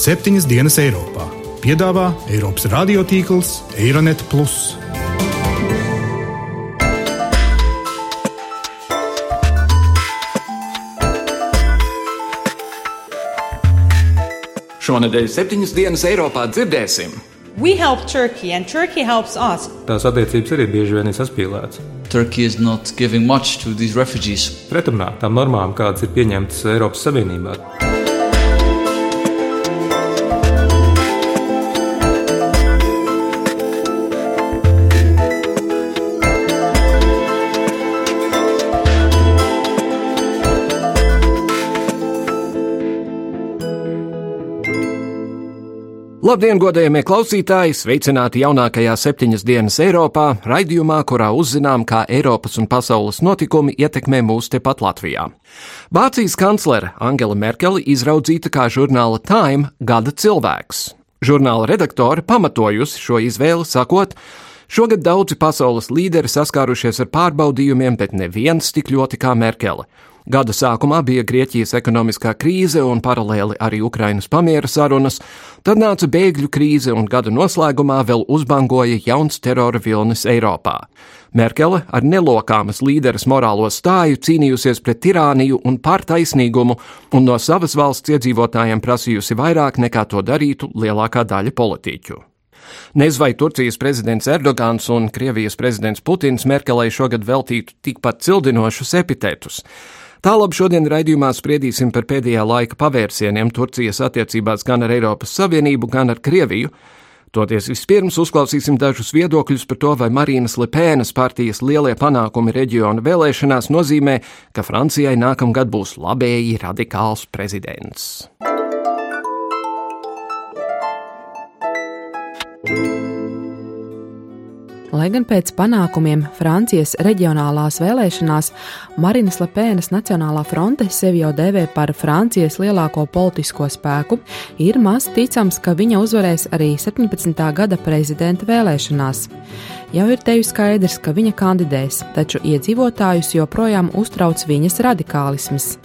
septiņas dienas Eiropā. Piedāvā Eiropas radiotīkls Eironet. Šonadēļ septiņas dienas Eiropā dzirdēsim. We help Turkey and Turkey helps us. Tās attiecības arī bieži vien ir saspīlētas. Turkey is not giving much to these refugees. Pretrunā tām normām, kādas ir pieņemtas Eiropas Savienībā. Labdien, godējamie klausītāji! Sveicināti jaunākajā septiņas dienas Eiropā, raidījumā, kurā uzzinām, kā Eiropas un pasaules notikumi ietekmē mūs tepat Latvijā. Vācijas kanclere Angela Merkele izraudzīta kā žurnāla Time gada cilvēks. Žurnāla redaktore pamatojusi šo izvēli, sakot, Šogad daudzi pasaules līderi saskārušies ar pārbaudījumiem, bet neviens tik ļoti kā Merkele. Gada sākumā bija Grieķijas ekonomiskā krīze un paralēli arī Ukrainas pamiera sarunas, tad nāca bēgļu krīze un gada noslēgumā vēl uzbangoja jauns terora vilnis Eiropā. Merkele ar nelokāmas līderes morālo stāju cīnījusies pret tirāniju un pārtaisnīgumu un no savas valsts iedzīvotājiem prasījusi vairāk nekā to darītu lielākā daļa politiķu. Nez vai Turcijas prezidents Erdogans un Krievijas prezidents Putins Merkelei šogad veltītu tikpat cildinošus epitetus. Tālāk šodien raidījumā spriedīsim par pēdējā laika pavērsieniem Turcijas attiecībās gan ar Eiropas Savienību, gan ar Krieviju. Toties vispirms uzklausīsim dažus viedokļus par to, vai Marīnas Lepēnas partijas lielie panākumi reģiona vēlēšanās nozīmē, ka Francijai nākamgad būs labēji radikāls prezidents. Lai gan pēc panākumiem Francijas reģionālās vēlēšanās Marinas Lepēnas Nacionālā fronte sevi jau dēvē par Francijas lielāko politisko spēku, ir maz ticams, ka viņa uzvarēs arī 17. gada prezidenta vēlēšanās. Jau ir teju skaidrs, ka viņa kandidēs, taču iedzīvotājus joprojām uztrauc viņas radikālisms.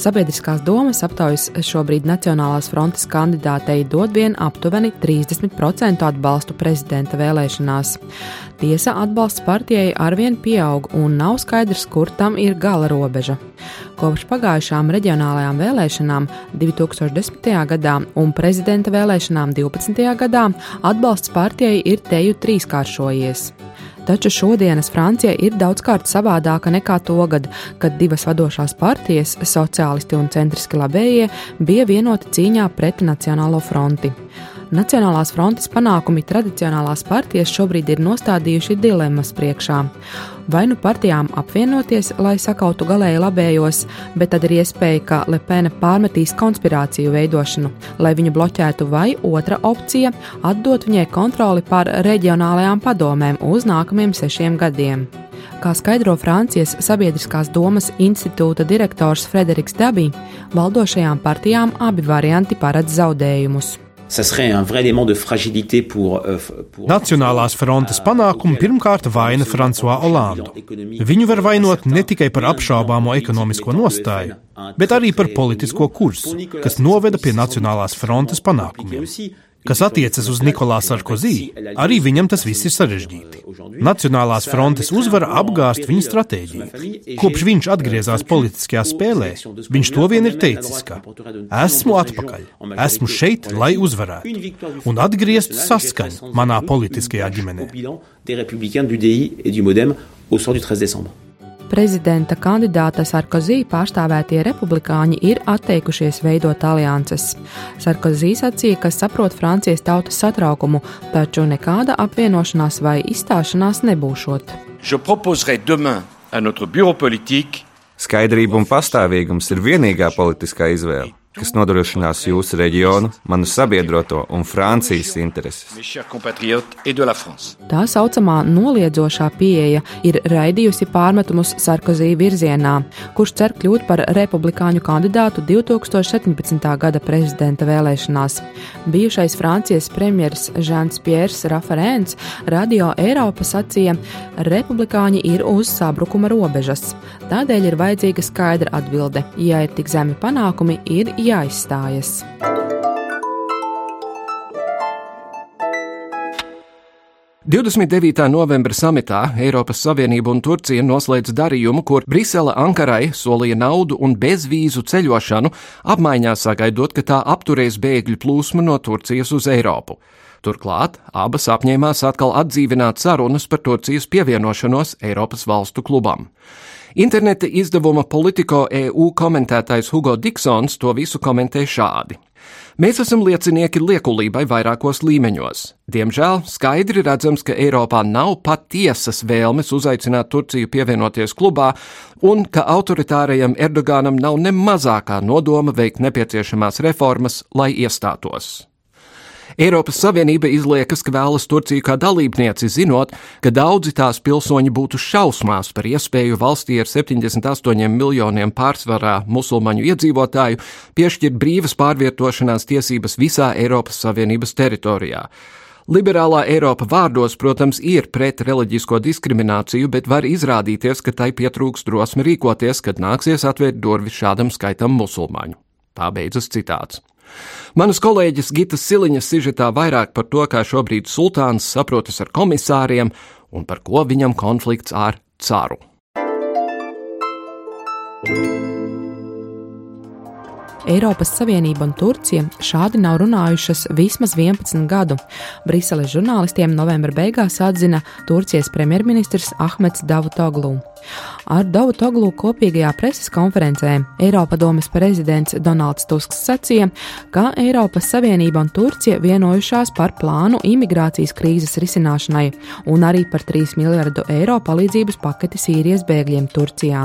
Sabiedriskās domas aptaujas šobrīd Nacionālās frontes kandidātei dod vien aptuveni 30% atbalstu prezidenta vēlēšanās. Tiesa atbalsts partijai arvien pieaug un nav skaidrs, kur tam ir gala robeža. Kopš pagājušām reģionālajām vēlēšanām 2010. gadā un prezidenta vēlēšanām 12. gadā atbalsts partijai ir teju trīskāršojies. Taču šodienas Francija ir daudzkārt savādāka nekā togad, kad divas vadošās partijas, sociālisti un centriski labējie, bija vienoti cīņā pret Nacionālo fronti. Nacionālās frontes panākumi tradicionālās partijas šobrīd ir nostādījuši dilemmas priekšā. Vai nu partijām apvienoties, lai sakautu galēji labējos, bet tad ir iespēja, ka Lepena pārmetīs konspirāciju veidošanu, lai viņu bloķētu, vai otra opcija - atdot viņai kontroli pār reģionālajām padomēm uz nākamajiem sešiem gadiem. Kā skaidro Francijas Sabiedriskās domas institūta direktors Frederiks Dabī, valdošajām partijām abi varianti paredz zaudējumus. Euh, Nacionālās frontes panākumu pirmkārt vaina Francois Hollandu. Viņu var vainot ne tikai par apšaubāmo ekonomisko nostāju, bet arī par politisko kursu, kas noveda pie Nacionālās frontes panākumiem. Kas attiecas uz Nikolā Sarkozī, arī viņam tas viss ir sarežģīti. Nacionālās frontes uzvara apgāst viņa stratēģiju. Kopš viņš atgriezās politiskajā spēlē, viņš to vien ir teicis, ka esmu atpakaļ, esmu šeit, lai uzvarētu, un atgriezt saskaņu manā politiskajā ģimenē prezidenta kandidāta Sarkozī pārstāvētie republikāņi ir atteikušies veidot alianses. Sarkozī sacīja, ka saprot Francijas tautas satraukumu, taču nekāda apvienošanās vai izstāšanās nebūšot. Skaidrība un pastāvīgums ir vienīgā politiskā izvēle kas nodrošinās jūsu reģionu, manu sabiedroto un Francijas intereses. Tā saucamā noliedzošā pieeja ir raidījusi pārmetumus Sarkozī virzienā, kurš cer kļūt par republikāņu kandidātu 2017. gada prezidenta vēlēšanās. Bijušais Francijas premjeras Žants Piers Rafarēns Radio Eiropa sacīja, republikāņi ir uz sabrukuma robežas. Tādēļ ir vajadzīga skaidra atbilde. Ja ir tik zemi panākumi, ir jāizstājas. Divdesmit devītā novembra samitā Eiropas Savienība un Turcija noslēdz darījumu, kur Brisele Ankarai solīja naudu un bezvīzu ceļošanu, apmaiņā sagaidot, ka tā apturēs bēgļu plūsmu no Turcijas uz Eiropu. Turklāt abas apņēmās atkal atdzīvināt sarunas par Turcijas pievienošanos Eiropas valstu klubam. Interneta izdevuma Politico EU komentētājs Hugo Diksons to visu komentē šādi. Mēs esam liecinieki liekulībai vairākos līmeņos. Diemžēl skaidri redzams, ka Eiropā nav patiesas vēlmes uzaicināt Turciju pievienoties klubā, un ka autoritārajam Erdoganam nav ne mazākā nodoma veikt nepieciešamās reformas, lai iestātos. Eiropas Savienība izliekas, ka vēlas Turciju kā dalībnieci, zinot, ka daudzi tās pilsoņi būtu šausmās par iespēju valstī ar 78 miljoniem pārsvarā musulmaņu iedzīvotāju piešķirt brīvas pārvietošanās tiesības visā Eiropas Savienības teritorijā. Liberālā Eiropa vārdos, protams, ir pret reliģisko diskrimināciju, bet var izrādīties, ka tai pietrūks drosme rīkoties, kad nāksies atvērt durvis šādam skaitam musulmaņu. Tā beidzas citāts. Manas kolēģis Gitas Siliņas sižetā vairāk par to, kā šobrīd sultāns saprotas ar komisāriem un par ko viņam konflikts ar caru. Eiropas Savienība un Turcija šādi nav runājušas vismaz 11 gadu. Briseles žurnālistiem novembra beigās atzina Turcijas premjerministrs Ahmeds Davutoglu. Ar Davutoglu kopīgajā preses konferencē Eiropadomes prezidents Donalds Tusks sacīja, ka Eiropas Savienība un Turcija vienojušās par plānu imigrācijas krīzes risināšanai un arī par 3 miljardu eiro palīdzības paketi Sīrijas bēgļiem Turcijā.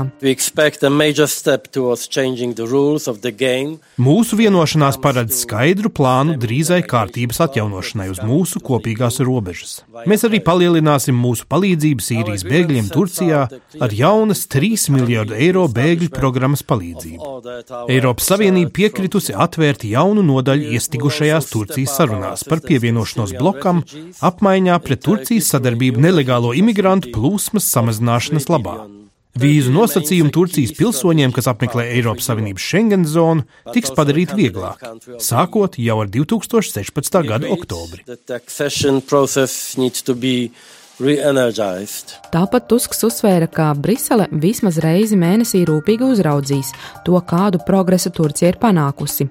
Mūsu vienošanās paredz skaidru plānu drīzai kārtības atjaunošanai uz mūsu kopīgās robežas. Mēs arī palielināsim mūsu palīdzību Sīrijas bēgļiem Turcijā ar jaunas 3 miljardu eiro bēgļu programmas palīdzību. Eiropas Savienība piekritusi atvērt jaunu nodaļu iestigušajās Turcijas sarunās par pievienošanos blokam apmaiņā pret Turcijas sadarbību nelegālo imigrantu plūsmas samazināšanas labā. Vīzu nosacījumi Turcijas pilsoņiem, kas apmeklē Eiropas Savienības Schengen zonu, tiks padarīti vieglāk, sākot jau ar 2016. gada oktobri. Tāpat Tusks uzsvēra, ka Brisele vismaz reizi mēnesī rūpīgi uzraudzīs to, kādu progresu Turcija ir panākusi.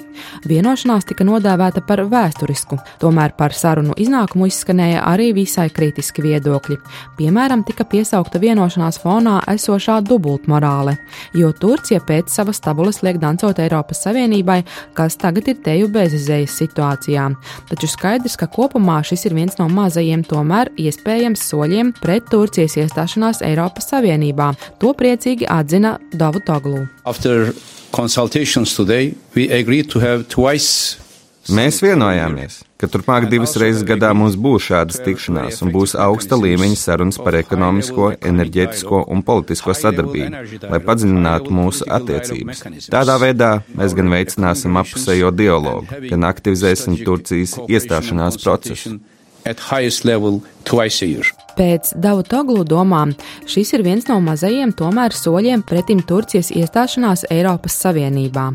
Vienošanās tika nodēvēta par vēsturisku, tomēr par sarunu iznākumu izskanēja arī visai kritiski viedokļi. Piemēram, tika piesaukta vienošanās fonā esošā dubultmorāle, jo Turcija pēc savas tabulas liek dancot Eiropas Savienībai, kas tagad ir teju bezizējas situācijā. Taču skaidrs, ka kopumā šis ir viens no mazajiem, tomēr iespējams soļiem pret Turcijas iestāšanās Eiropas Savienībā. To priecīgi atzina Davutoglu. Mēs vienojāmies, ka turpmāk divas reizes gadā mums būs šādas tikšanās un būs augsta līmeņa sarunas par ekonomisko, enerģētisko un politisko sadarbību, lai padziļinātu mūsu attiecības. Tādā veidā mēs gan veicināsim apusējo dialogu, gan aktivizēsim Turcijas iestāšanās procesu at highest level twice a year. Pēc Davutoglu domām šis ir viens no mazajiem tomēr soļiem pretim Turcijas iestāšanās Eiropas Savienībā.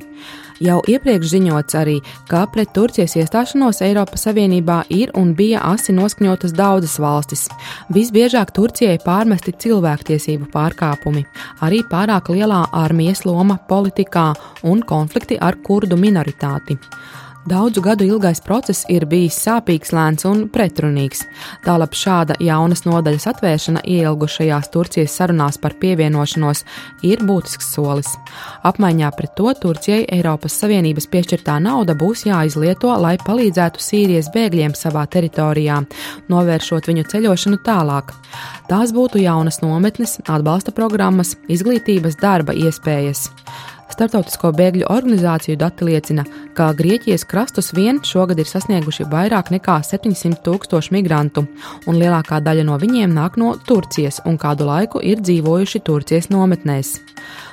Jau iepriekš ziņots arī, ka pret Turcijas iestāšanos Eiropas Savienībā ir un bija asi noskaņotas daudzas valstis. Visbiežāk Turcijai pārmesti cilvēktiesību pārkāpumi, arī pārāk lielā armijas loma politikā un konflikti ar kurdu minoritāti. Daudzu gadu ilgais process ir bijis sāpīgs, lēns un pretrunīgs. Tālāk šāda jaunas nodaļas atvēršana ielgušajās Turcijas sarunās par pievienošanos ir būtisks solis. Apmaiņā pret to Turcijai Eiropas Savienības piešķirtā nauda būs jāizlieto, lai palīdzētu Sīrijas bēgļiem savā teritorijā, novēršot viņu ceļošanu tālāk. Tās būtu jaunas nometnes, atbalsta programmas, izglītības darba iespējas. Startautisko bēgļu organizāciju dati liecina, ka Grieķijas krastus vien šogad ir sasnieguši vairāk nekā 700 tūkstoši migrantu, un lielākā daļa no viņiem nāk no Turcijas un kādu laiku ir dzīvojuši Turcijas nometnēs.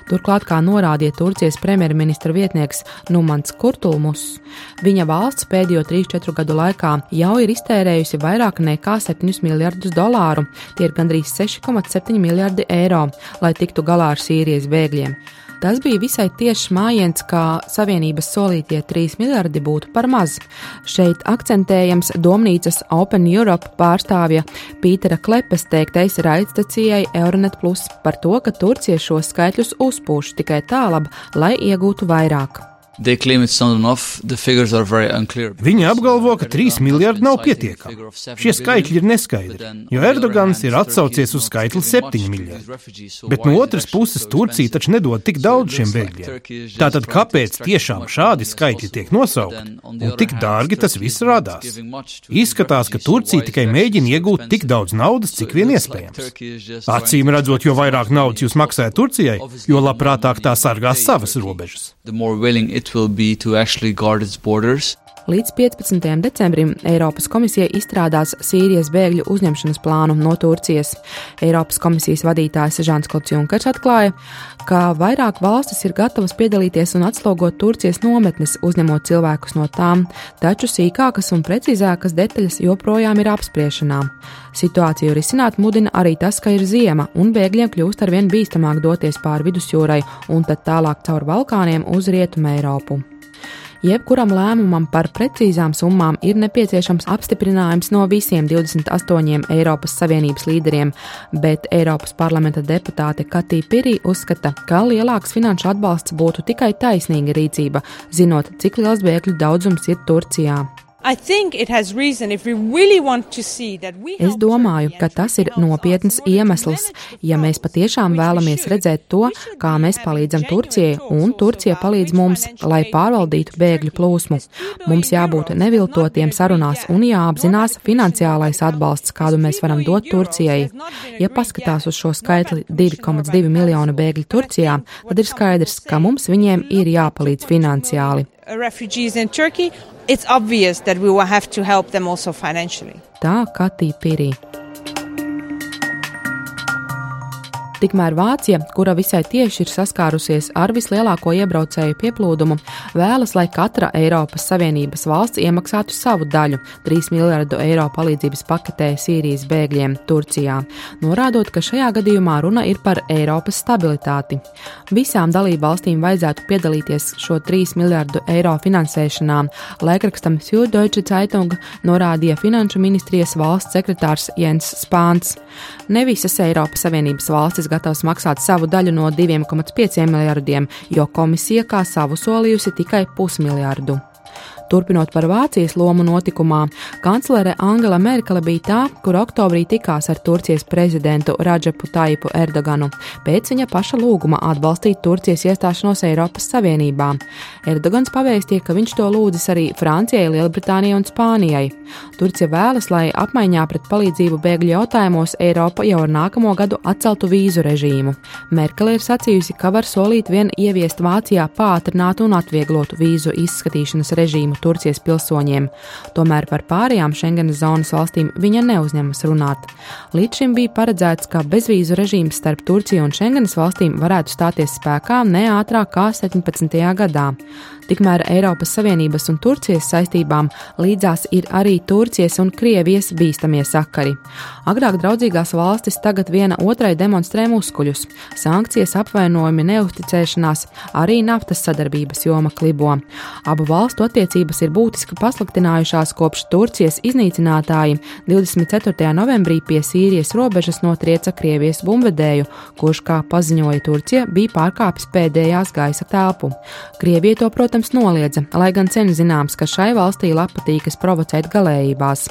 Turklāt, kā norādīja Turcijas premjerministra vietnieks Numants Kurtulmus, viņa valsts pēdējo 3-4 gadu laikā jau ir iztērējusi vairāk nekā 7 miljardus dolāru, tie ir gandrīz 6,7 miljardi eiro, lai tiktu galā ar Sīrijas bēgļiem. Tas bija visai tiešs mājiens, kā Savienības solītie 3 miljardi būtu par maz. Šeit akcentējams domnīcas Open Europe pārstāvja Pītera Klepes teiktais raidstacijai Euronet Plus par to, ka Turcija šos skaitļus uzpūš tikai tālāk, lai iegūtu vairāk. Viņi apgalvo, ka 3 miljardi nav pietiekami. Šie skaitļi ir neskaidri, jo Erdogans ir atsaucies uz skaitli 7 miljardi. Bet no otras puses Turcija taču nedod tik daudz šiem bēgļiem. Tātad kāpēc tiešām šādi skaitļi tiek nosaukti un tik dārgi tas viss rādās? Izskatās, ka Turcija tikai mēģina iegūt tik daudz naudas, cik vien iespējams. Acīm redzot, jo vairāk naudas jūs maksājat Turcijai, jo labprātāk tā sargās savas robežas will be to actually guard its borders. Līdz 15. decembrim Eiropas komisija izstrādās Sīrijas bēgļu uzņemšanas plānu no Turcijas. Eiropas komisijas vadītājs Žants Klots Junkers atklāja, ka vairāk valstis ir gatavas piedalīties un atslogot Turcijas nometnes, uzņemot cilvēkus no tām, taču sīkākas un precīzākas detaļas joprojām ir apspriešanā. Situāciju risināt mudina arī tas, ka ir ziema un bēgļiem kļūst arvien bīstamāk doties pāri vidusjūrai un tad tālāk caur Balkāniem uz Rietumu Eiropu. Jebkuram lēmumam par precīzām summām ir nepieciešams apstiprinājums no visiem 28 Eiropas Savienības līderiem, bet Eiropas parlamenta deputāte Katī Pirī uzskata, ka lielāks finanšu atbalsts būtu tikai taisnīga rīcība, zinot, cik liels bēgļu daudzums ir Turcijā. Es domāju, ka tas ir nopietns iemesls, ja mēs patiešām vēlamies redzēt to, kā mēs palīdzam Turcijai un Turcija palīdz mums, lai pārvaldītu bēgļu plūsmu. Mums jābūt neviltotiem sarunās un jāapzinās finansiālais atbalsts, kādu mēs varam dot Turcijai. Ja paskatās uz šo skaitli 2,2 miljonu bēgļu Turcijā, tad ir skaidrs, ka mums viņiem ir jāpalīdz finansiāli it's obvious that we will have to help them also financially. Tā Katī Pirī. Tikmēr Vācija, kura visai tieši ir saskārusies ar vislielāko iebraucēju pieplūdumu, vēlas, lai katra Eiropas Savienības valsts iemaksātu savu daļu - 3 miljardu eiro palīdzības paketē Sīrijas bēgļiem Turcijā, norādot, ka šajā gadījumā runa ir par Eiropas stabilitāti. Visām dalību valstīm vajadzētu piedalīties šo 3 miljardu eiro finansēšanā, laikrakstam Süddeutsche Zeitung norādīja Finanšu ministrijas valsts sekretārs Jens Spāns. Ne visas Eiropas Savienības valstis gatavs maksāt savu daļu no 2,5 miljardiem, jo komisija kā savu solījusi tikai pusmiljardu. Turpinot par Vācijas lomu notikumā, kanclere Angela Merkele bija tā, kur oktobrī tikās ar Turcijas prezidentu Radžepu Taipu Erdoganu pēc viņa paša lūguma atbalstīt Turcijas iestāšanos Eiropas Savienībā. Erdogans pavēstīja, ka viņš to lūdzis arī Francijai, Lielbritānijai un Spānijai. Turcija vēlas, lai apmaiņā pret palīdzību bēgļu jautājumos Eiropa jau ar nākamo gadu atceltu vīzu režīmu. Merkele ir sacījusi, ka var solīt vien ieviest Vācijā pātrinātu un atvieglotu vīzu izskatīšanas režīmu Turcijas pilsoņiem, tomēr par pārējām Schengenas zonas valstīm viņa neuzņemas runāt. Līdz šim bija paredzēts, ka bezvīzu režīms starp Turciju un Schengenas valstīm varētu stāties spēkā ne ātrāk kā 17. gadā. Tikmēr Eiropas Savienības un Turcijas saistībām līdzās ir arī Turcijas un Krievijas bīstamie sakari. Agrāk draudzīgās valstis tagad viena otrai demonstrē muskuļus. Sankcijas, apvainojumi, neusticēšanās, arī naftas sadarbības joma klibo. Abu valstu attiecības ir būtiski pasliktinājušās kopš Turcijas iznīcinātāji 24. novembrī pie Sīrijas robežas notrieca Krievijas bumbvedēju, kurš, kā paziņoja Turcija, bija pārkāpis pēdējās gaisa telpu. Krievija to, protams, noliedza, lai gan sen zināms, ka šai valstī patīkas provocēt galējībās.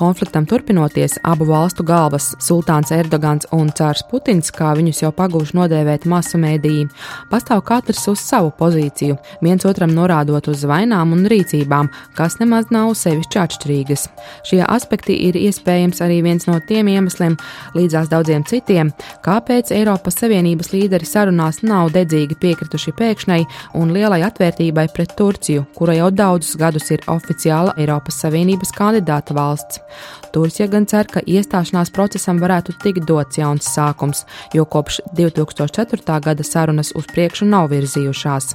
Konfliktam turpinoties, abu valstu galvas, Sultāns Erdogans un Cārs Putins, kā viņus jau pagūši nodēvēt masu mēdīji, pastāv katrs uz savu pozīciju, viens otram norādot uz vainām un rīcībām, kas nemaz nav sevišķi atšķirīgas. Šie aspekti ir iespējams arī viens no tiem iemesliem, līdzās daudziem citiem, kāpēc Eiropas Savienības līderi sarunās nav dedzīgi piekrituši pēkšņai un lielai atvērtībai pret Turciju, kura jau daudzus gadus ir oficiāla Eiropas Savienības kandidāta valsts. Turcija gan cer, ka iestāšanās procesam varētu tikt dots jauns sākums, jo kopš 2004. gada sarunas uz priekšu nav virzījušās.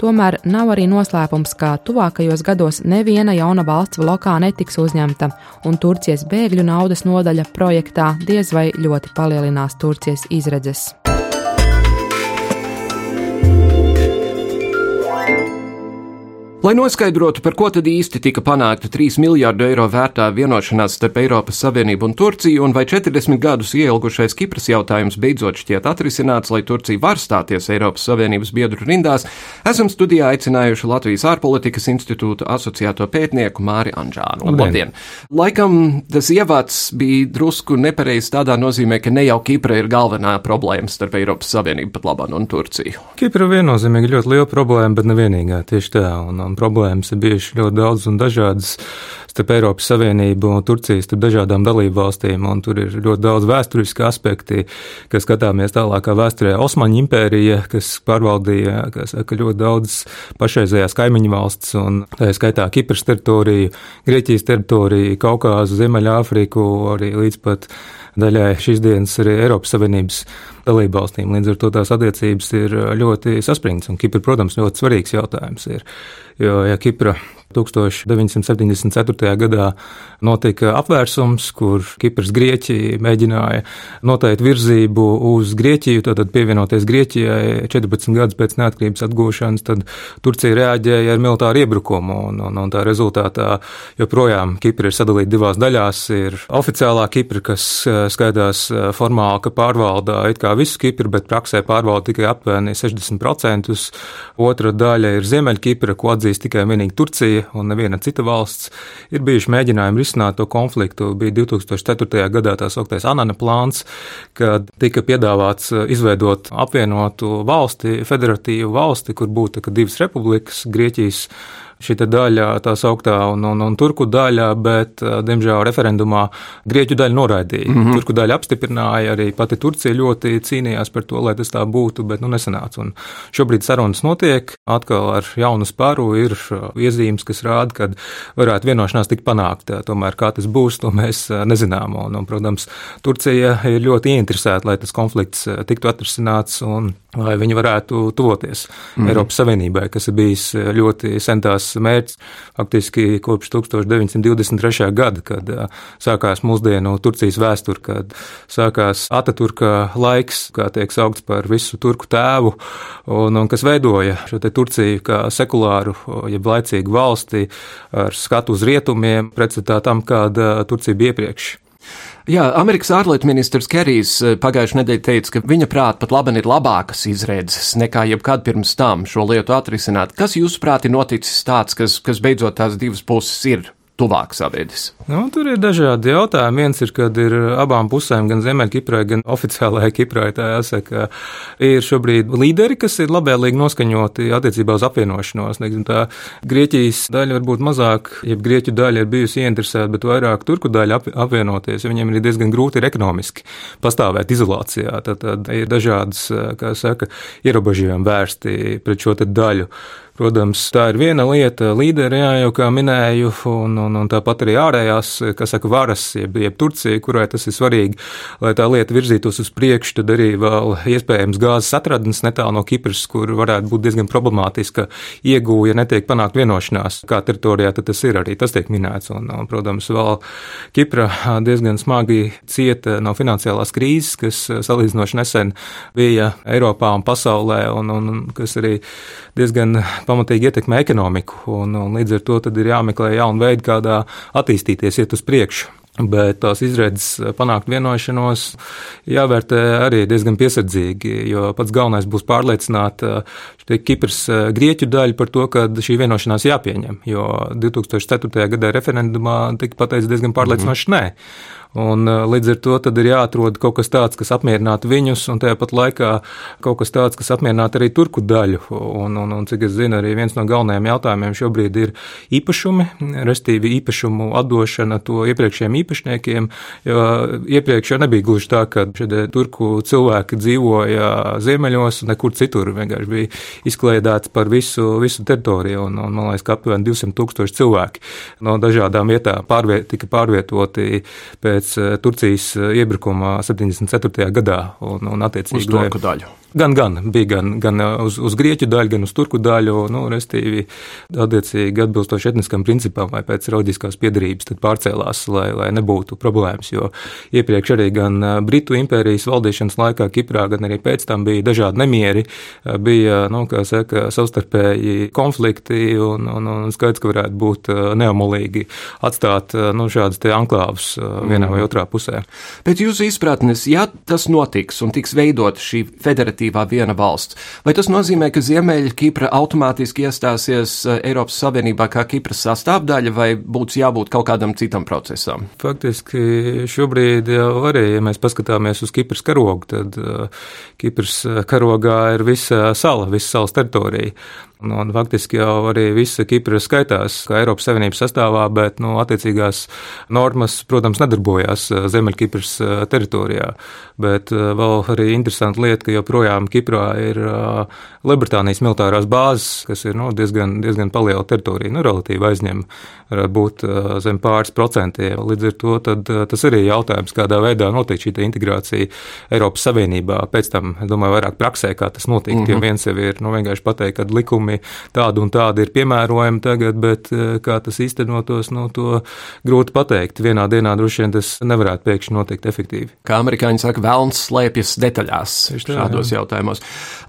Tomēr nav arī noslēpums, ka tuvākajos gados neviena jauna valsts blokā netiks uzņemta, un Turcijas bēgļu naudas nodaļa projektā diez vai ļoti palielinās Turcijas izredzes. Lai noskaidrotu, par ko tad īsti tika panākta 3 miljārdu eiro vērtā vienošanās starp Eiropas Savienību un Turciju, un vai 40 gadus ielgušais Kipras jautājums beidzot šķiet atrisināts, lai Turcija var stāties Eiropas Savienības biedru rindās, esam studijā aicinājuši Latvijas ārpolitikas institūta asociēto pētnieku Māri Anžānu. Labdien! Laikam tas ievads bija drusku nepareizs tādā nozīmē, ka ne jau Kipra ir galvenā problēma starp Eiropas Savienību pat labāk un Turciju. Kipra viennozīmīgi ļoti liela problēma, bet nevienīgā tieši tā. Un, un problēmas ir bijušas ļoti daudz un dažādas starp Eiropas Savienību un Turcijas, starp dažādām dalību valstīm, un tur ir ļoti daudz vēsturiski aspekti, kas skatāmies tālākā vēsturē. Osmaņu impērija, kas pārvaldīja, kas saka, ļoti daudz pašreizējās kaimiņu valsts, un tā ir skaitā Kipras teritoriju, Grieķijas teritoriju, Kaukāzu, Ziemeļāfriku, arī līdz pat daļai šīs dienas arī Eiropas Savienības dalību valstīm. Līdz ar to tās attiecības ir ļoti saspringtas, un Kipra, protams, ļoti svarīgs jautājums ir. Jo, ja Kipra 1974. gadā notika apvērsums, kur Kipras Grieķija mēģināja noteikt virzību uz Grieķiju, tad pievienoties Grieķijai 14 gadus pēc neatkarības atgūšanas, tad Turcija reaģēja ar militāru iebrukumu, un, un, un tā rezultātā joprojām Kipra ir sadalīta divās daļās. Ir oficiālā Kipra, kas eh, skaidās eh, formāli, ka pārvalda it kā visu Kipru, bet praksē pārvalda tikai aptuveni 60%. Otra daļa ir Ziemeļkipra, ko atzīst tikai vienīgi Turcija un neviena cita valsts, ir bijuši mēģinājumi risināt to konfliktu. Bija 2004. gadā tā sauktais Anana plāns, kad tika piedāvāts uh, izveidot apvienotu valsti, federatīvu valsti, kur būtu divas republikas, Grieķijas šī daļa, tā sauktā, un, un, un turku daļa, bet, diemžēl, referendumā grieķu daļa noraidīja. Mm -hmm. Turku daļa apstiprināja, arī pati Turcija ļoti cīnījās par to, lai tas tā būtu, bet nu nesanāca. Un šobrīd sarunas notiek, atkal ar jaunu spāru ir iezīmes, kas rāda, ka varētu vienošanās tikt panākta. Tomēr kā tas būs, to mēs nezinām. Un, un, protams, Turcija ir ļoti ieinteresēta, lai tas konflikts tiktu atrisināts un lai viņi varētu tuvoties mm. Eiropas Savienībai, kas ir bijis ļoti sentās mērķis faktiski kopš 1923. gada, kad sākās mūsdienu Turcijas vēsture, kad sākās Ataturka laiks, kā tiek saukts par visu turku tēvu, un, un kas veidoja šo Turciju kā sekulāru, jeb laicīgu valsti ar skatu uz rietumiem, pretstatā tam, kāda Turcija bija iepriekš. Jā, Amerikas ārlietu ministrs Kerijs pagājušajā nedēļā teica, ka viņa prāt pat labi ir labākas izredzes nekā jebkad pirms tam šo lietu atrisināt. Kas jūsuprāt ir noticis tāds, kas, kas beidzot tās divas puses ir tuvāk saviedis? Nu, tur ir dažādi jautājumi. Viens ir, kad ir abām pusēm, gan Ziemeļkiprai, gan oficiālajai Kiprai, tā jāsaka, ir šobrīd līderi, kas ir labēlīgi noskaņoti attiecībā uz apvienošanos. Neksim, tā Grieķijas daļa varbūt mazāk, ja Grieķu daļa ir bijusi ieinteresēta, bet vairāk turku daļa apvienoties, jo viņiem ir diezgan grūti ir ekonomiski pastāvēt izolācijā. Tad, tad ir dažādas, kā saka, ierobežojumi vērsti pret šo daļu. Protams, tā ir viena lieta, līderi, jā, jau kā minēju, un, un, un tāpat arī ārējās, kas saka, varas, jeb, jeb Turcija, kurai tas ir svarīgi, lai tā lieta virzītos uz priekšu, tad arī vēl iespējams gāzes atradnes netālu no Kipras, kur varētu būt diezgan problemātiska iegūja, ja netiek panākt vienošanās, kā teritorijā tas ir arī, tas tiek minēts, un, un protams, vēl Kipra diezgan smagi cieta no finansiālās krīzes, kas salīdzinoši nesen bija Eiropā un pasaulē, un, un kas arī diezgan pamatīgi ietekmē ekonomiku, un, un līdz ar to ir jāmeklē jauni veidi, kādā attīstīties, iet uz priekšu. Bet tās izredzes panākt vienošanos jāvērtē arī diezgan piesardzīgi, jo pats galvenais būs pārliecināt Kipras grieķu daļu par to, ka šī vienošanās jāpieņem. Jo 2004. gadā referendumā tika pateikts diezgan pārliecinoši -hmm. nē. Un, līdz ar to ir jāatrod kaut kas tāds, kas apmierinātu viņus, un tajā pat laikā kaut kas tāds, kas apmierinātu arī turku daļu. Un, un, un cik es zinu, arī viens no galvenajiem jautājumiem šobrīd ir īpašumi, restīvi īpašumu atdošana to iepriekšējiem īpašniekiem, jo iepriekš jau nebija gluži tā, ka šie turku cilvēki dzīvoja ziemeļos un nekur citur, vienkārši bija izkliedēts par visu, visu teritoriju, un, un man liekas, ka aptuveni 200 tūkstoši cilvēki no dažādām vietām pārviet, tika pārvietoti pēc pēc eh, Turcijas eh, iebrukuma 74. gadā un, un attiecīgi uz turku daļu. Gan, gan bija gan, gan uz, uz grieķu daļu, gan uz turku daļu, nu, restīvi, attiecīgi atbilstoši etniskam principam vai pēc reliģiskās piedarības, tad pārcēlās, lai, lai nebūtu problēmas. Jo iepriekš arī gan Britu impērijas valdīšanas laikā Kiprā, gan arī pēc tam bija dažādi nemieri, bija, nu, kā saka, savstarpēji konflikti un, un, un skaidrs, ka varētu būt neomolīgi atstāt, nu, šādas te anklāvus vienā vai otrā pusē. Pēc jūsu izpratnes, ja tas notiks un tiks veidot šī federatīvā viena valsts, vai tas nozīmē, ka Ziemeļa Kipra automātiski iestāsies Eiropas Savienībā kā Kipras sastāvdaļa, vai būtu jābūt kaut kādam citam procesam? Faktiski šobrīd jau arī, ja mēs paskatāmies uz Kipras karogu, tad uh, Kipras karogā ir visa sala, visa salas teritorija. Nu, un faktiski jau arī visa Kipra skaitās kā Eiropas Savienības sastāvā, bet nu, attiecīgās normas, protams, nedarbojās uh, Ziemeļkipras uh, teritorijā. Bet vēl arī interesanta lieta, ka joprojām Kiprā ir Lielbritānijas militārās bāzes, kas ir nu, diezgan, diezgan liela teritorija, nu, relatīvi aizņem, varētu būt zem pāris procentiem. Līdz ar to tad, tas arī ir jautājums, kādā veidā notiek šī integrācija Eiropas Savienībā. Pēc tam, domāju, vairāk praksē, kā tas notiek. Mm -hmm. Jo viens jau ir nu, vienkārši pateikt, ka likumi tādi un tādi ir piemērojami tagad, bet kā tas īstenotos, nu, to grūti pateikt. Vienā dienā droši vien tas nevarētu pēkšņi notikt efektīvi. Kā amerikāņi saka, vēlns slēpjas detaļās tā, šādos jā. jautājumos.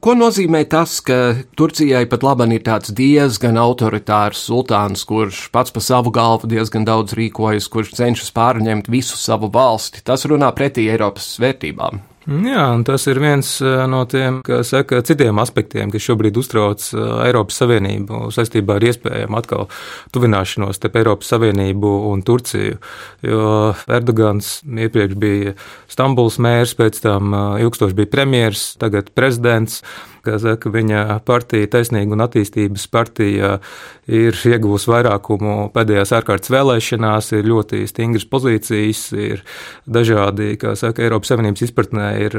Ko nozīmē tas, ka Turcijai pat labam ir tāds diezgan autoritārs sultāns, kurš pats pa savu galvu diezgan daudz rīkojas, kurš cenšas pārņemt visu savu valsti? Tas runā pretī Eiropas vērtībām. Jā, tas ir viens no tiem saka, citiem aspektiem, kas šobrīd uztrauc Eiropas Savienību saistībā ar iespējamu atkal tuvināšanos starp Eiropas Savienību un Turciju. Jo Erdogans iepriekš bija Stambuls mērs, pēc tam ilgstoši bija premjers, tagad prezidents kā saka, viņa partija, Taisnīga un attīstības partija, ir ieguvusi vairākumu pēdējās ārkārtas vēlēšanās, ir ļoti stingras pozīcijas, ir dažādi, kā saka, Eiropas Savienības izpratnē ir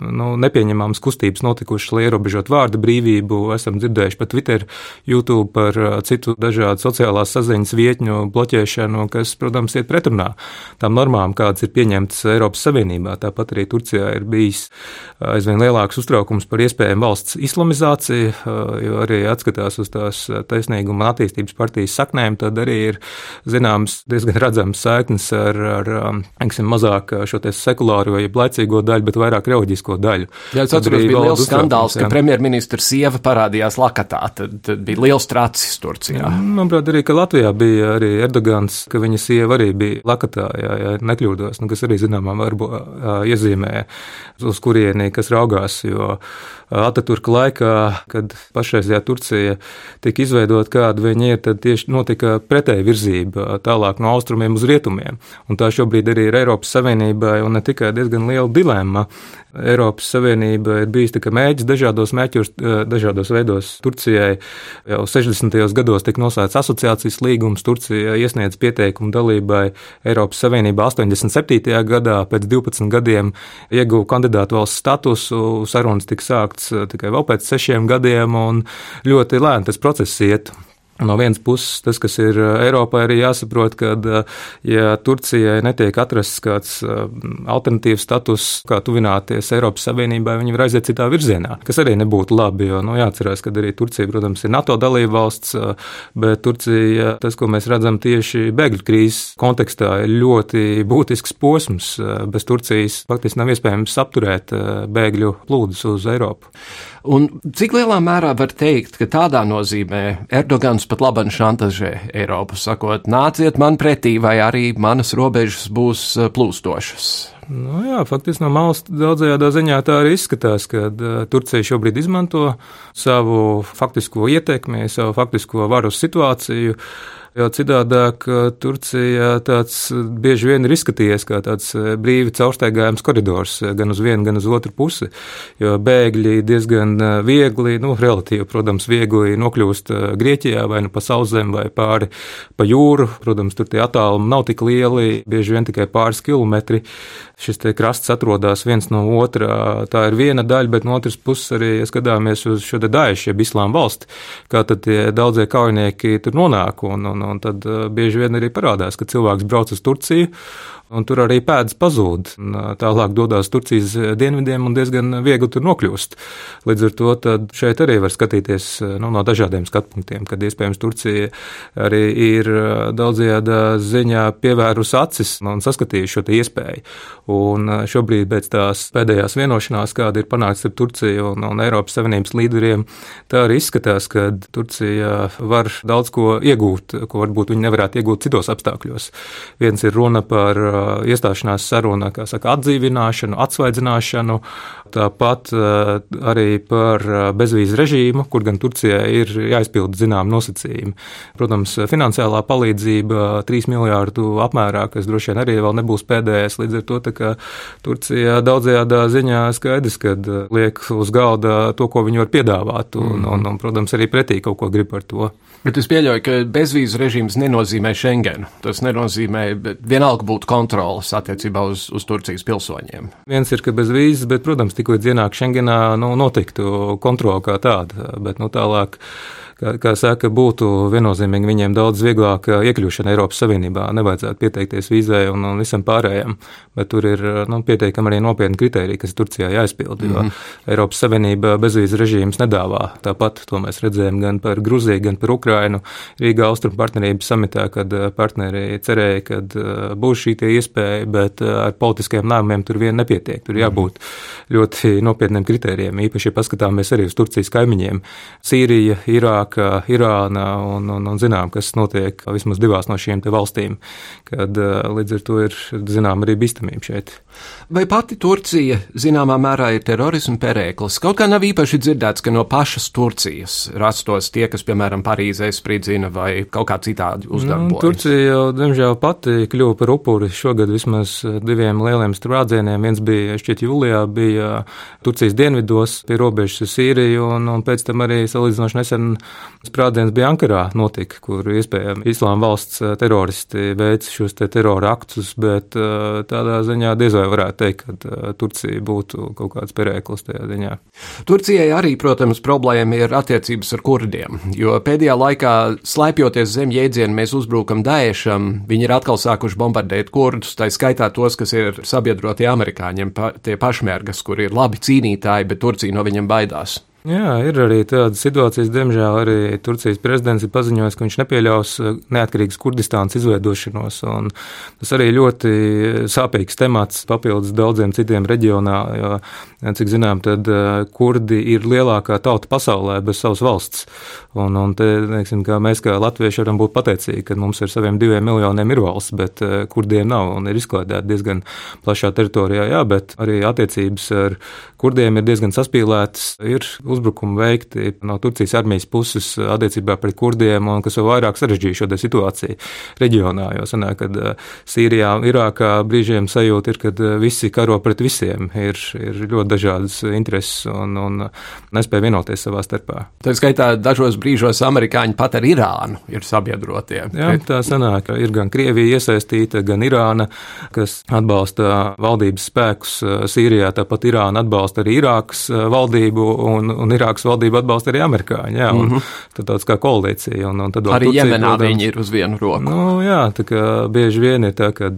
nu, nepieņemamas kustības notikušas, lai ierobežot vārdu brīvību. Esam dzirdējuši pat Twitter, YouTube par citu dažādu sociālās saziņas vietņu bloķēšanu, kas, protams, iet pretrunā tām normām, kādas ir pieņemtas Eiropas Savienībā. Tāpat arī Turcijā ir bijis aizvien lielāks uztraukums par iespējamu valsts valsts islamizācija, jo arī atskatās uz tās taisnīguma un attīstības partijas saknēm, tad arī ir zināms diezgan redzams saiknes ar, ar eksim, mazāk šo sekulāro, jeb laicīgo daļu, bet vairāk reliģisko daļu. Jā, es atceros, bija liels skandāls, ka premjerministra sieva parādījās Lakatā, tad, tad bija liels tracis Turcijā. Manuprāt, arī, ka Latvijā bija arī Erdogans, ka viņa sieva arī bija Lakatā, ja, ja nekļūdos, nu, kas arī zināmā varbūt iezīmē, uz kurieni, kas raugās, jo Ataturka laikā, kad pašreizējā Turcija tika izveidota, kāda viņa ir, tad tieši notika pretēja virzība tālāk no austrumiem uz rietumiem. Un tā šobrīd arī ir Eiropas Savienībai un ne tikai diezgan liela dilemma Eiropas Savienība ir bijis mēģis dažādos mēķos, eh, dažādos veidos. Turcijai jau 60. gados tika noslēgts asociācijas līgums, Turcija iesniedz pieteikumu dalībai Eiropas Savienībā 87. gadā, pēc 12 gadiem ieguva kandidātu valsts statusu, sarunas tika sākts eh, tikai vēl pēc sešiem gadiem, un ļoti lēni tas process iet. No vienas puses, tas, kas ir eh, Eiropā, arī jāsaprot, ka, eh, ja Turcijai netiek atrasts kāds eh, alternatīvs status, kā tuvināties Eiropas Savienībai, viņi var aiziet citā virzienā, kas arī nebūtu labi. Jo, nu, jāatcerās, ka arī Turcija, protams, ir NATO dalība valsts, bet Turcija, tas, ko mēs redzam tieši bēgļu krīzes kontekstā, ir ļoti būtisks posms. Bez Turcijas faktiski nav iespējams apturēt bēgļu plūdus uz Eiropu. Un cik lielā mērā var teikt, ka tādā nozīmē Erdogans pat labi šantažē Eiropu, sakot, nāciet man pretī, vai arī manas robežas būs eh, plūstošas? Nu, jā, faktiski no malas daudzajā ziņā tā arī izskatās, ka uh, Turcija šobrīd izmanto savu faktisko ietekmi, savu faktisko varu situāciju. Jo citādāk Turcija tāds bieži vien ir izskatījies kā tāds brīvi caurstaigājams koridors gan uz vienu, gan uz otru pusi. Jo bēgļi diezgan viegli, nu, relatīvi, protams, viegli nokļūst Grieķijā vai nu pa sauszem vai pāri pa jūru. Protams, tur tie attālumi nav tik lieli, bieži vien tikai pāris kilometri. Šis krasts atrodas viens no otrā. Tā ir viena daļa, bet no otras puses arī ja skatāmies uz šo daļu, jeb islāma valsti, kā tad tie daudzie kaujinieki tur nonāk. Un, un Un, un tad bieži vien arī parādās, ka cilvēks brauc uz Turciju un tur arī pēdas pazūd. Tālāk dodas Turcijas dienvidiem un diezgan viegli tur nokļūst. Līdz ar to šeit arī var skatīties nu, no dažādiem skatu punktiem, kad iespējams Turcija arī ir daudzajā ziņā pievērusi acis un saskatījusi šo iespēju. Un šobrīd pēc tās pēdējās vienošanās, kāda ir panākta starp Turciju un, un Eiropas Savienības līderiem, tā arī izskatās, ka Turcija var daudz ko iegūt, ko varbūt viņi nevarētu iegūt citos apstākļos. Viens ir runa par iestāšanās saruna, kā saka, atdzīvināšanu, atsvaidzināšanu, tāpat arī par bezvīzu režīmu, kur gan Turcijai ir jāizpilda zinām nosacījumi. Protams, finansiālā palīdzība 3 miljārdu apmērā, kas droši vien arī vēl nebūs pēdējais, līdz ar to, Turcija daudzajādā ziņā skaidrs, ka liek uz galda to, ko viņi var piedāvāt, un, un, un protams, arī pretī kaut ko grib par to. Bet es pieļauju, ka bezvīzu režīms nenozīmē Schengenu. Tas nenozīmē, bet vienalga būtu kontrolas attiecībā uz, uz Turcijas pilsoņiem. Viens ir, ka bez vīzes, bet, protams, tikko ienāk Schengenā, nu, notiktu kontrola kā tāda, bet nu, tālāk kā, kā saka, būtu viennozīmīgi viņiem daudz vieglāk iekļūšana Eiropas Savienībā. Nevajadzētu pieteikties vīzai un, un visam pārējiem, bet tur ir nu, pietiekami arī nopietni kriteriji, kas Turcijā jāizpild. Mm -hmm. Eiropas Savienība bezvīzu režīms nedāvā. Tāpat to mēs redzējām gan par Gruziju, gan par Ukrainu. Rīgā Austrum partnerības samitā, kad partneri cerēja, ka būs šī iespēja, bet ar politiskiem lēmumiem tur vien nepietiek. Tur jābūt ļoti nopietniem kritērijiem. Īpaši, ja paskatāmies arī uz Turcijas kaimiņiem - Sīrija, Irāka. Irāka, Irāna un, un, un zinām, kas notiek vismaz divās no šīm valstīm, kad līdz ar to ir zinām arī bīstamība šeit. Vai pati Turcija zināmā mērā ir terorisma perēklis? Kaut kā nav īpaši dzirdēts, ka no pašas Turcijas rastos tie, kas, piemēram, Parīzē spridzina vai kaut kā citādi nu, uzdarbojas. Nu, Turcija jau, diemžēl, pati kļuva par upuri šogad vismaz diviem lieliem sprādzieniem. Viens bija, šķiet, jūlijā, bija Turcijas dienvidos pie robežas ar Sīriju, un, un pēc tam arī salīdzinoši nesen sprādziens bija Ankarā notika, kur iespējami Islāma valsts teroristi veic šos te terora aktus, bet tādā ziņā diez vai varētu teikt, ka Turcija būtu kaut kāds perēklis tajā ziņā. Turcijai arī, protams, problēma ir attiecības ar kurdiem, jo pēdējā laikā slēpjoties zem jēdzienu mēs uzbrukam Daešam, viņi ir atkal sākuši bombardēt kurdus, tā skaitā tos, kas ir sabiedrotie amerikāņiem, pa, tie pašmērgas, kuri ir labi cīnītāji, bet Turcija no viņiem baidās. Jā, ir arī tādas situācijas, diemžēl arī Turcijas prezidents ir paziņojis, ka viņš nepieļaus uh, neatkarīgas Kurdistānas izveidošanos. Tas arī ļoti sāpīgs temats papildus daudziem citiem reģionā, jo, cik zinām, tad uh, kurdi ir lielākā tauta pasaulē bez savas valsts. Un, un te, teiksim, kā mēs kā latvieši varam būt pateicīgi, ka mums ar saviem diviem miljoniem ir valsts, bet uh, kurdiem nav un ir izklaidēti diezgan plašā teritorijā. Jā, bet arī attiecības ar kurdiem ir diezgan saspīlētas. Ir uzbrukumi veikti no Turcijas armijas puses attiecībā pret kurdiem, un kas vēl vairāk sarežģīja šo situāciju reģionā. Jo sanāk, kad eh, Sīrijā, Irākā brīžiem sajūta ir, ka eh, visi karo pret visiem, ir, ir ļoti dažādas intereses un, un nespēja vienoties savā starpā. Tā skaitā dažos brīžos amerikāņi pat ar Irānu ir sabiedrotie. Jā, tā sanāk, ir gan Krievija iesaistīta, gan Irāna, kas atbalsta valdības spēkus eh, Sīrijā, tāpat Irāna atbalsta arī Irākas valdību un, un Irākas valdību atbalsta arī amerikāņi. Jā, un, mm -hmm. Tad tāds kā koalīcija. Un, un tad arī Turcija, Jemenā protams, viņi ir uz vienu roku. Nu, jā, tā kā bieži vien ir tā, ka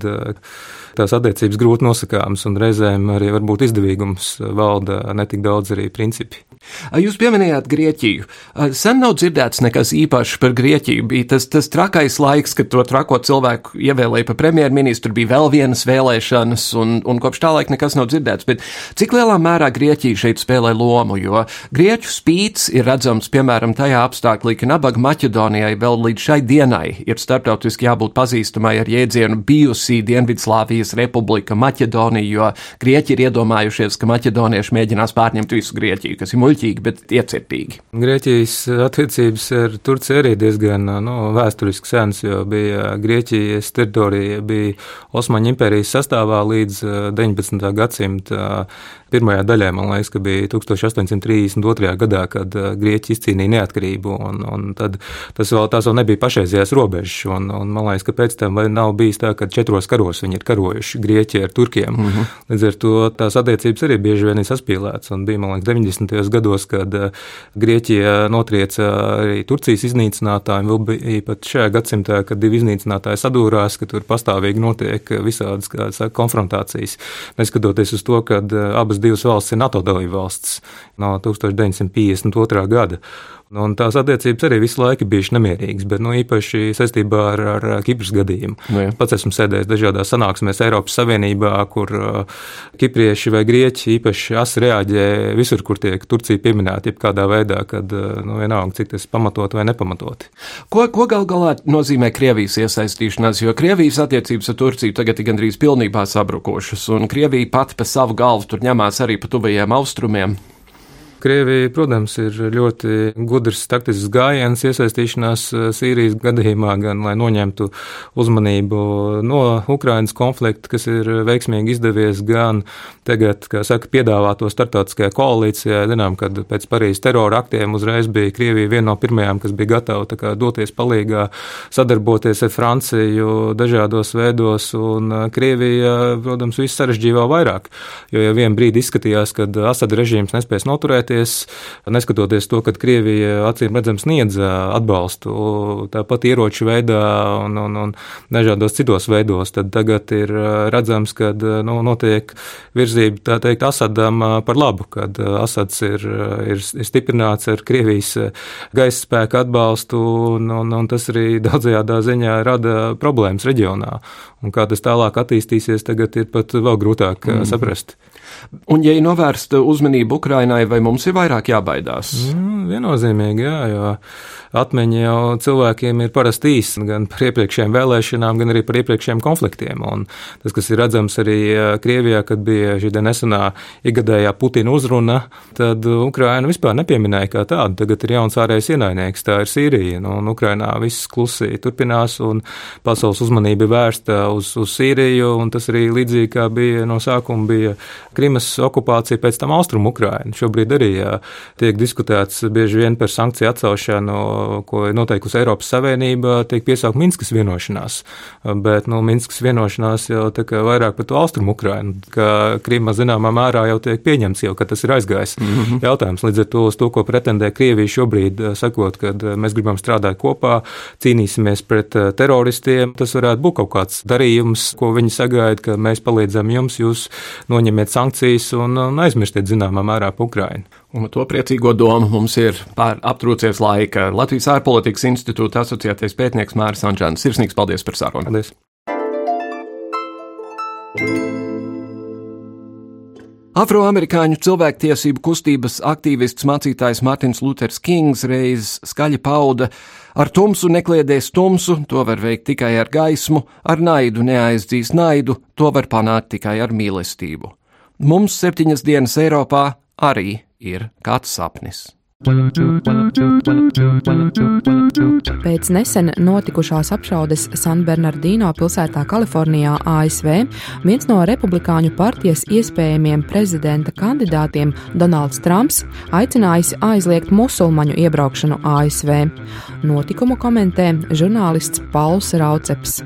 tās attiecības grūti nosakāmas, un reizēm arī varbūt izdevīgums valda ne tik daudz arī principi. Jūs pieminējāt Grieķiju. Sen nav dzirdēts nekas īpašs par Grieķiju. Bija tas, tas trakais laiks, kad to trako cilvēku ievēlēja par premjerministru, bija vēl vienas vēlēšanas, un, un kopš tā laika nekas nav dzirdēts. Bet cik lielā mērā Grieķija šeit spēlē lomu? Jo Grieķu spīts ir redzams, piemēram, tajā apstākļā, ka nabaga Maķedonijai vēl līdz šai dienai ir starptautiski jābūt pazīstamai ar jēdzienu bijusī Dienvidslāvijas republika Maķedonija, jo Grieķi ir iedomājušies, ka maķedonieši mēģinās pārņemt visu Grieķiju, kas ir muļķīgi bet iecirtīgi. Grieķijas attiecības ar Turciju arī diezgan nu, vēsturiski senas, jo bija Grieķijas teritorija, bija Osmaņu impērijas sastāvā līdz 19. gadsimta pirmajā daļā, man liekas, ka bija 1832. 52. gadā, kad Grieķi izcīnīja neatkarību, un, un tad tas vēl, tās vēl nebija pašreizējās robežas, un, un man liekas, ka pēc tam nav bijis tā, ka četros karos viņi ir karojuši Grieķi ar Turkiem. Mm -hmm. Līdz ar to tās attiecības arī bieži vien ir saspīlētas, un bija, man liekas, 90. gados, kad Grieķija notrieca arī Turcijas iznīcinātājiem, vēl bija pat šajā gadsimtā, kad divi iznīcinātāji sadūrās, ka tur pastāvīgi notiek visādas saka, konfrontācijas. Neskatoties uz to, ka abas divas valstis ir NATO dalība valsts no 1952. gada. Nu, tās attiecības arī visu laiku bijušas nemierīgas, bet nu, īpaši saistībā ar, ar Kipras gadījumu. Nu, jā. Pats esmu sēdējis dažādās sanāksmēs Eiropas Savienībā, kur kiprieši vai grieķi īpaši asi reaģē visur, kur tiek Turcija pieminēta, jebkādā veidā, kad nu, vienalga, cik tas pamatot vai nepamatoti. Ko, ko gal galā nozīmē Krievijas iesaistīšanās, jo Krievijas attiecības ar Turciju tagad ir gandrīz pilnībā sabrukušas, un Krievija pati pa savu galvu tur ņemās arī pa tuvajiem austrumiem. Krievija, protams, ir ļoti gudrs taktisks gājiens iesaistīšanās eh, Sīrijas gadījumā, gan lai noņemtu uzmanību no Ukrainas konflikta, kas ir veiksmīgi izdevies, gan tagad, kā saka, piedāvā to startautiskajā koalīcijā. Zinām, kad pēc Parīzes terora aktiem uzreiz bija Krievija viena no pirmajām, kas bija gatava kā, doties palīgā, sadarboties ar Franciju dažādos veidos, un eh, Krievija, protams, viss sarežģīja vēl vairāk, jo jau vien brīdi izskatījās, ka Asad režīms nespēs noturēt rīkoties, neskatoties to, ka Krievija acīm redzams sniedz atbalstu tāpat ieroču veidā un, un, un dažādos citos veidos, tad tagad ir redzams, ka nu, notiek virzība, tā teikt, Asadam par labu, kad Asads ir, ir, ir stiprināts ar Krievijas gaisa spēku atbalstu, un, un, un tas arī daudzajādā ziņā rada problēmas reģionā. Un kā tas tālāk attīstīsies, tagad ir pat vēl grūtāk mm. saprast. Un, ja ir novērsta uzmanība Ukrainai, vai mums ir vairāk jābaidās? Mm, viennozīmīgi, jā, jo atmiņa jau cilvēkiem ir parasti īsa gan par iepriekšējām vēlēšanām, gan arī par iepriekšējiem konfliktiem. Un tas, kas ir redzams arī Krievijā, kad bija šī nesenā ikgadējā Putina uzruna, tad Ukraina vispār nepieminēja kā tādu. Tagad ir jauns ārējais ienaidnieks, tā ir Sīrija. Nu, un Ukrainā viss klusi turpinās, un pasaules uzmanība vērsta uz, uz Sīriju, un tas arī līdzīgi kā bija no sākuma bija Krimas okupācija, pēc tam Austrum Ukraina. Šobrīd arī jā, tiek diskutēts bieži vien par sankciju atcelšanu ko ir noteikusi Eiropas Savienība, tiek piesaukt Minskas vienošanās. Bet nu, Minskas vienošanās jau vairāk par to austrumu Ukrainu, ka Krīma zināmā mērā jau tiek pieņemts, jau ka tas ir aizgājis. Mm -hmm. Jautājums līdz ar to, to, ko pretendē Krievija šobrīd, eh, sakot, ka eh, mēs gribam strādāt kopā, cīnīsimies pret eh, teroristiem, tas varētu būt kaut kāds darījums, ko viņi sagaida, ka mēs palīdzam jums, jūs noņemiet sankcijas un, un aizmirstiet zināmā mērā par Ukrainu. Un to priecīgo domu mums ir pār aptrūcies laika. Latvijas ārpolitikas institūta asociētais pētnieks Māris Anģēns. Sirsnīgs paldies par sarunu. Paldies! Afroamerikāņu cilvēktiesību kustības aktīvists mācītājs Mārtiņš Luters Kings reiz skaļi pauda: Ar tumsu nekliedēs tumsu, to var veikt tikai ar gaismu, ar naidu neaizdzīs naidu, to var panākt tikai ar mīlestību. Mums septiņas dienas Eiropā arī ir kāds sapnis. Pēc nesen notikušās apšaudes San Bernardino pilsētā, Kalifornijā, ASV, viens no Republikāņu partijas iespējamiem prezidenta kandidātiem, Donalds Trumps, aicinājis aizliegt musulmaņu iebraukšanu ASV. Notikumu komentē žurnālists Pauls Rauceps.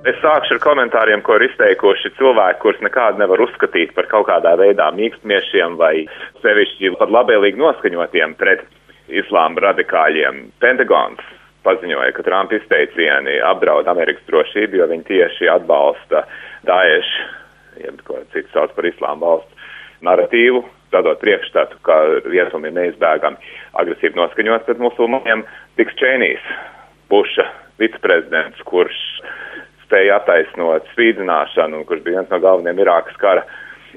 Es sākšu ar komentāriem, ko ir izteikuši cilvēki, kurus nekādi nevar uzskatīt par kaut kādā veidā mīkstmiešiem vai sevišķi pat labēlīgi noskaņotiem pret islāma radikāļiem. Pentagons paziņoja, ka Trumpa izteicieni apdraud Amerikas drošību, jo viņi tieši atbalsta Daesh, jeb ko citu sauc par islāma valsts narratīvu, radot priekšstatu, ka rietumi ir neizbēgami agresīvi noskaņot pret musulmaņiem. Tiks Čēnīs, Buša viceprezidents, kurš spēja attaisnot spīdzināšanu, kurš bija viens no galvenajiem Irākas kara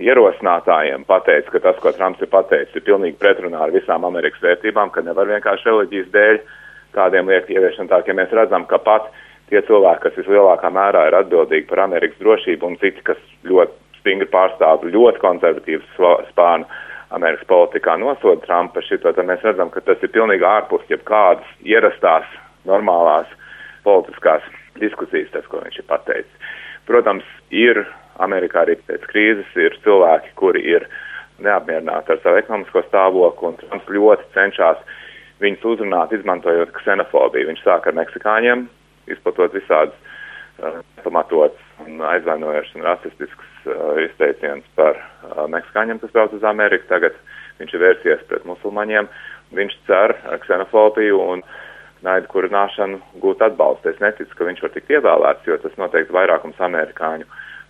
ierosinātājiem, pateica, ka tas, ko Trumps ir pateicis, ir pilnīgi pretrunā ar visām Amerikas vērtībām, ka nevar vienkārši reliģijas dēļ kādiem liekt ieviešanu. Tā, ka mēs redzam, ka pat tie cilvēki, kas vislielākā mērā ir atbildīgi par Amerikas drošību un citi, kas ļoti stingri pārstāv ļoti konservatīvas spānu Amerikas politikā nosoda Trumpa šito, tad mēs redzam, ka tas ir pilnīgi ārpus jebkādas ierastās, normālās politiskās diskusijas, tas, ko viņš ir pateicis. Protams, ir Amerikā arī pēc krīzes ir cilvēki, kuri ir neapmierināti ar savu ekonomisko stāvokli, un Trumps ļoti cenšas viņus uzrunāt, izmantojot ksenofobiju. Viņš sāk ar meksikāņiem, izplatot visādus uh, pamatots un aizvainojošs un rasistisks uh, izteiciens par uh, meksikāņiem, kas brauc uz Ameriku. Tagad viņš ir vērsies pret musulmaņiem. Viņš cer ar ksenofobiju un naidu kurināšanu gūt atbalstu. Es neticu, ka viņš var tikt ievēlēts, jo tas noteikti vairākums amerikāņu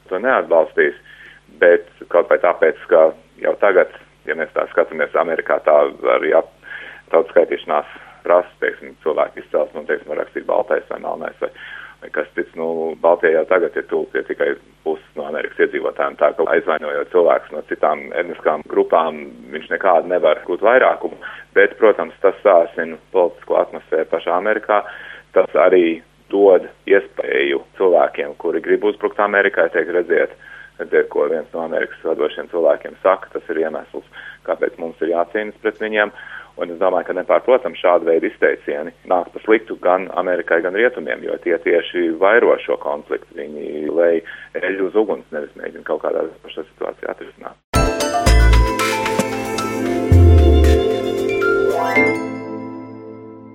to neatbalstīs. Bet kaut vai tāpēc, ka jau tagad, ja mēs tā skatāmies Amerikā, tā arī tautas skaitīšanās prasa, teiksim, cilvēku izcelsme, nu, teiksim, var rakstīt baltais vai melnais vai kas cits, nu, Baltijā jau tagad ir tūlīt ja tikai puses no Amerikas iedzīvotājiem, tā ka aizvainojot cilvēkus no citām etniskām grupām, viņš nekādu nevar gūt vairākumu, bet, protams, tas sāsina politisko atmosfēru pašā Amerikā, tas arī dod iespēju cilvēkiem, kuri grib uzbrukt Amerikai, teikt, redziet, redziet, ko viens no Amerikas vadošiem cilvēkiem saka, tas ir iemesls, kāpēc mums ir jācīnas pret viņiem. Un es domāju, ka nepārprotams šāda veida izteicieni nāk par sliktu gan Amerikai, gan Rietumiem, jo tie tieši vairo šo konfliktu. Viņi lej eļu uz uguns, nevis mēģina kaut kādā pašā situācijā atrisināt.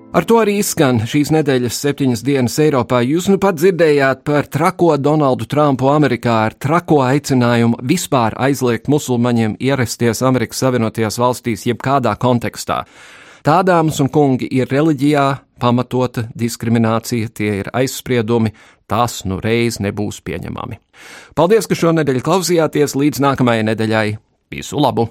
Ar to arī izskan šīs nedēļas septiņas dienas Eiropā. Jūs nu pat dzirdējāt par trako Donaldu Trumpu Amerikā ar trako aicinājumu vispār aizliegt musulmaņiem ierasties Amerikas Savienotajās valstīs jebkādā kontekstā. Tā, dāmas un kungi, ir reliģijā pamatota diskriminācija, tie ir aizspriedumi, tas nu reiz nebūs pieņemami. Paldies, ka šonadēļ klausījāties līdz nākamajai nedēļai. Visu labu!